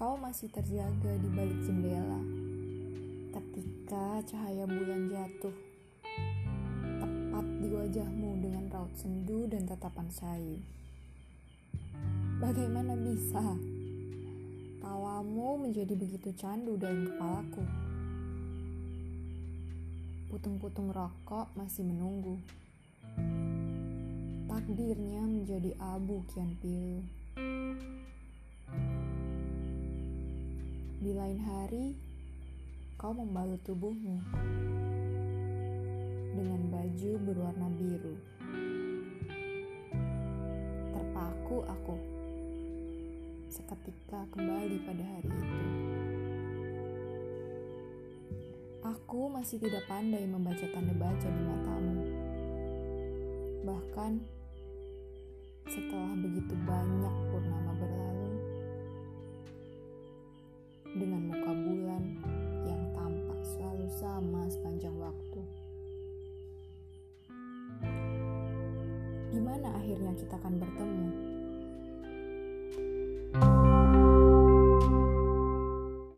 masih terjaga di balik jendela ketika cahaya bulan jatuh tepat di wajahmu dengan raut sendu dan tatapan sayu. Bagaimana bisa tawamu menjadi begitu candu dalam kepalaku? Putung-putung rokok masih menunggu. Takdirnya menjadi abu kian pilu. Di lain hari, kau membalut tubuhmu dengan baju berwarna biru. Terpaku aku seketika kembali pada hari itu. Aku masih tidak pandai membaca tanda baca di matamu. Bahkan setelah begitu banyak dengan muka bulan yang tampak selalu sama sepanjang waktu. Gimana akhirnya kita akan bertemu?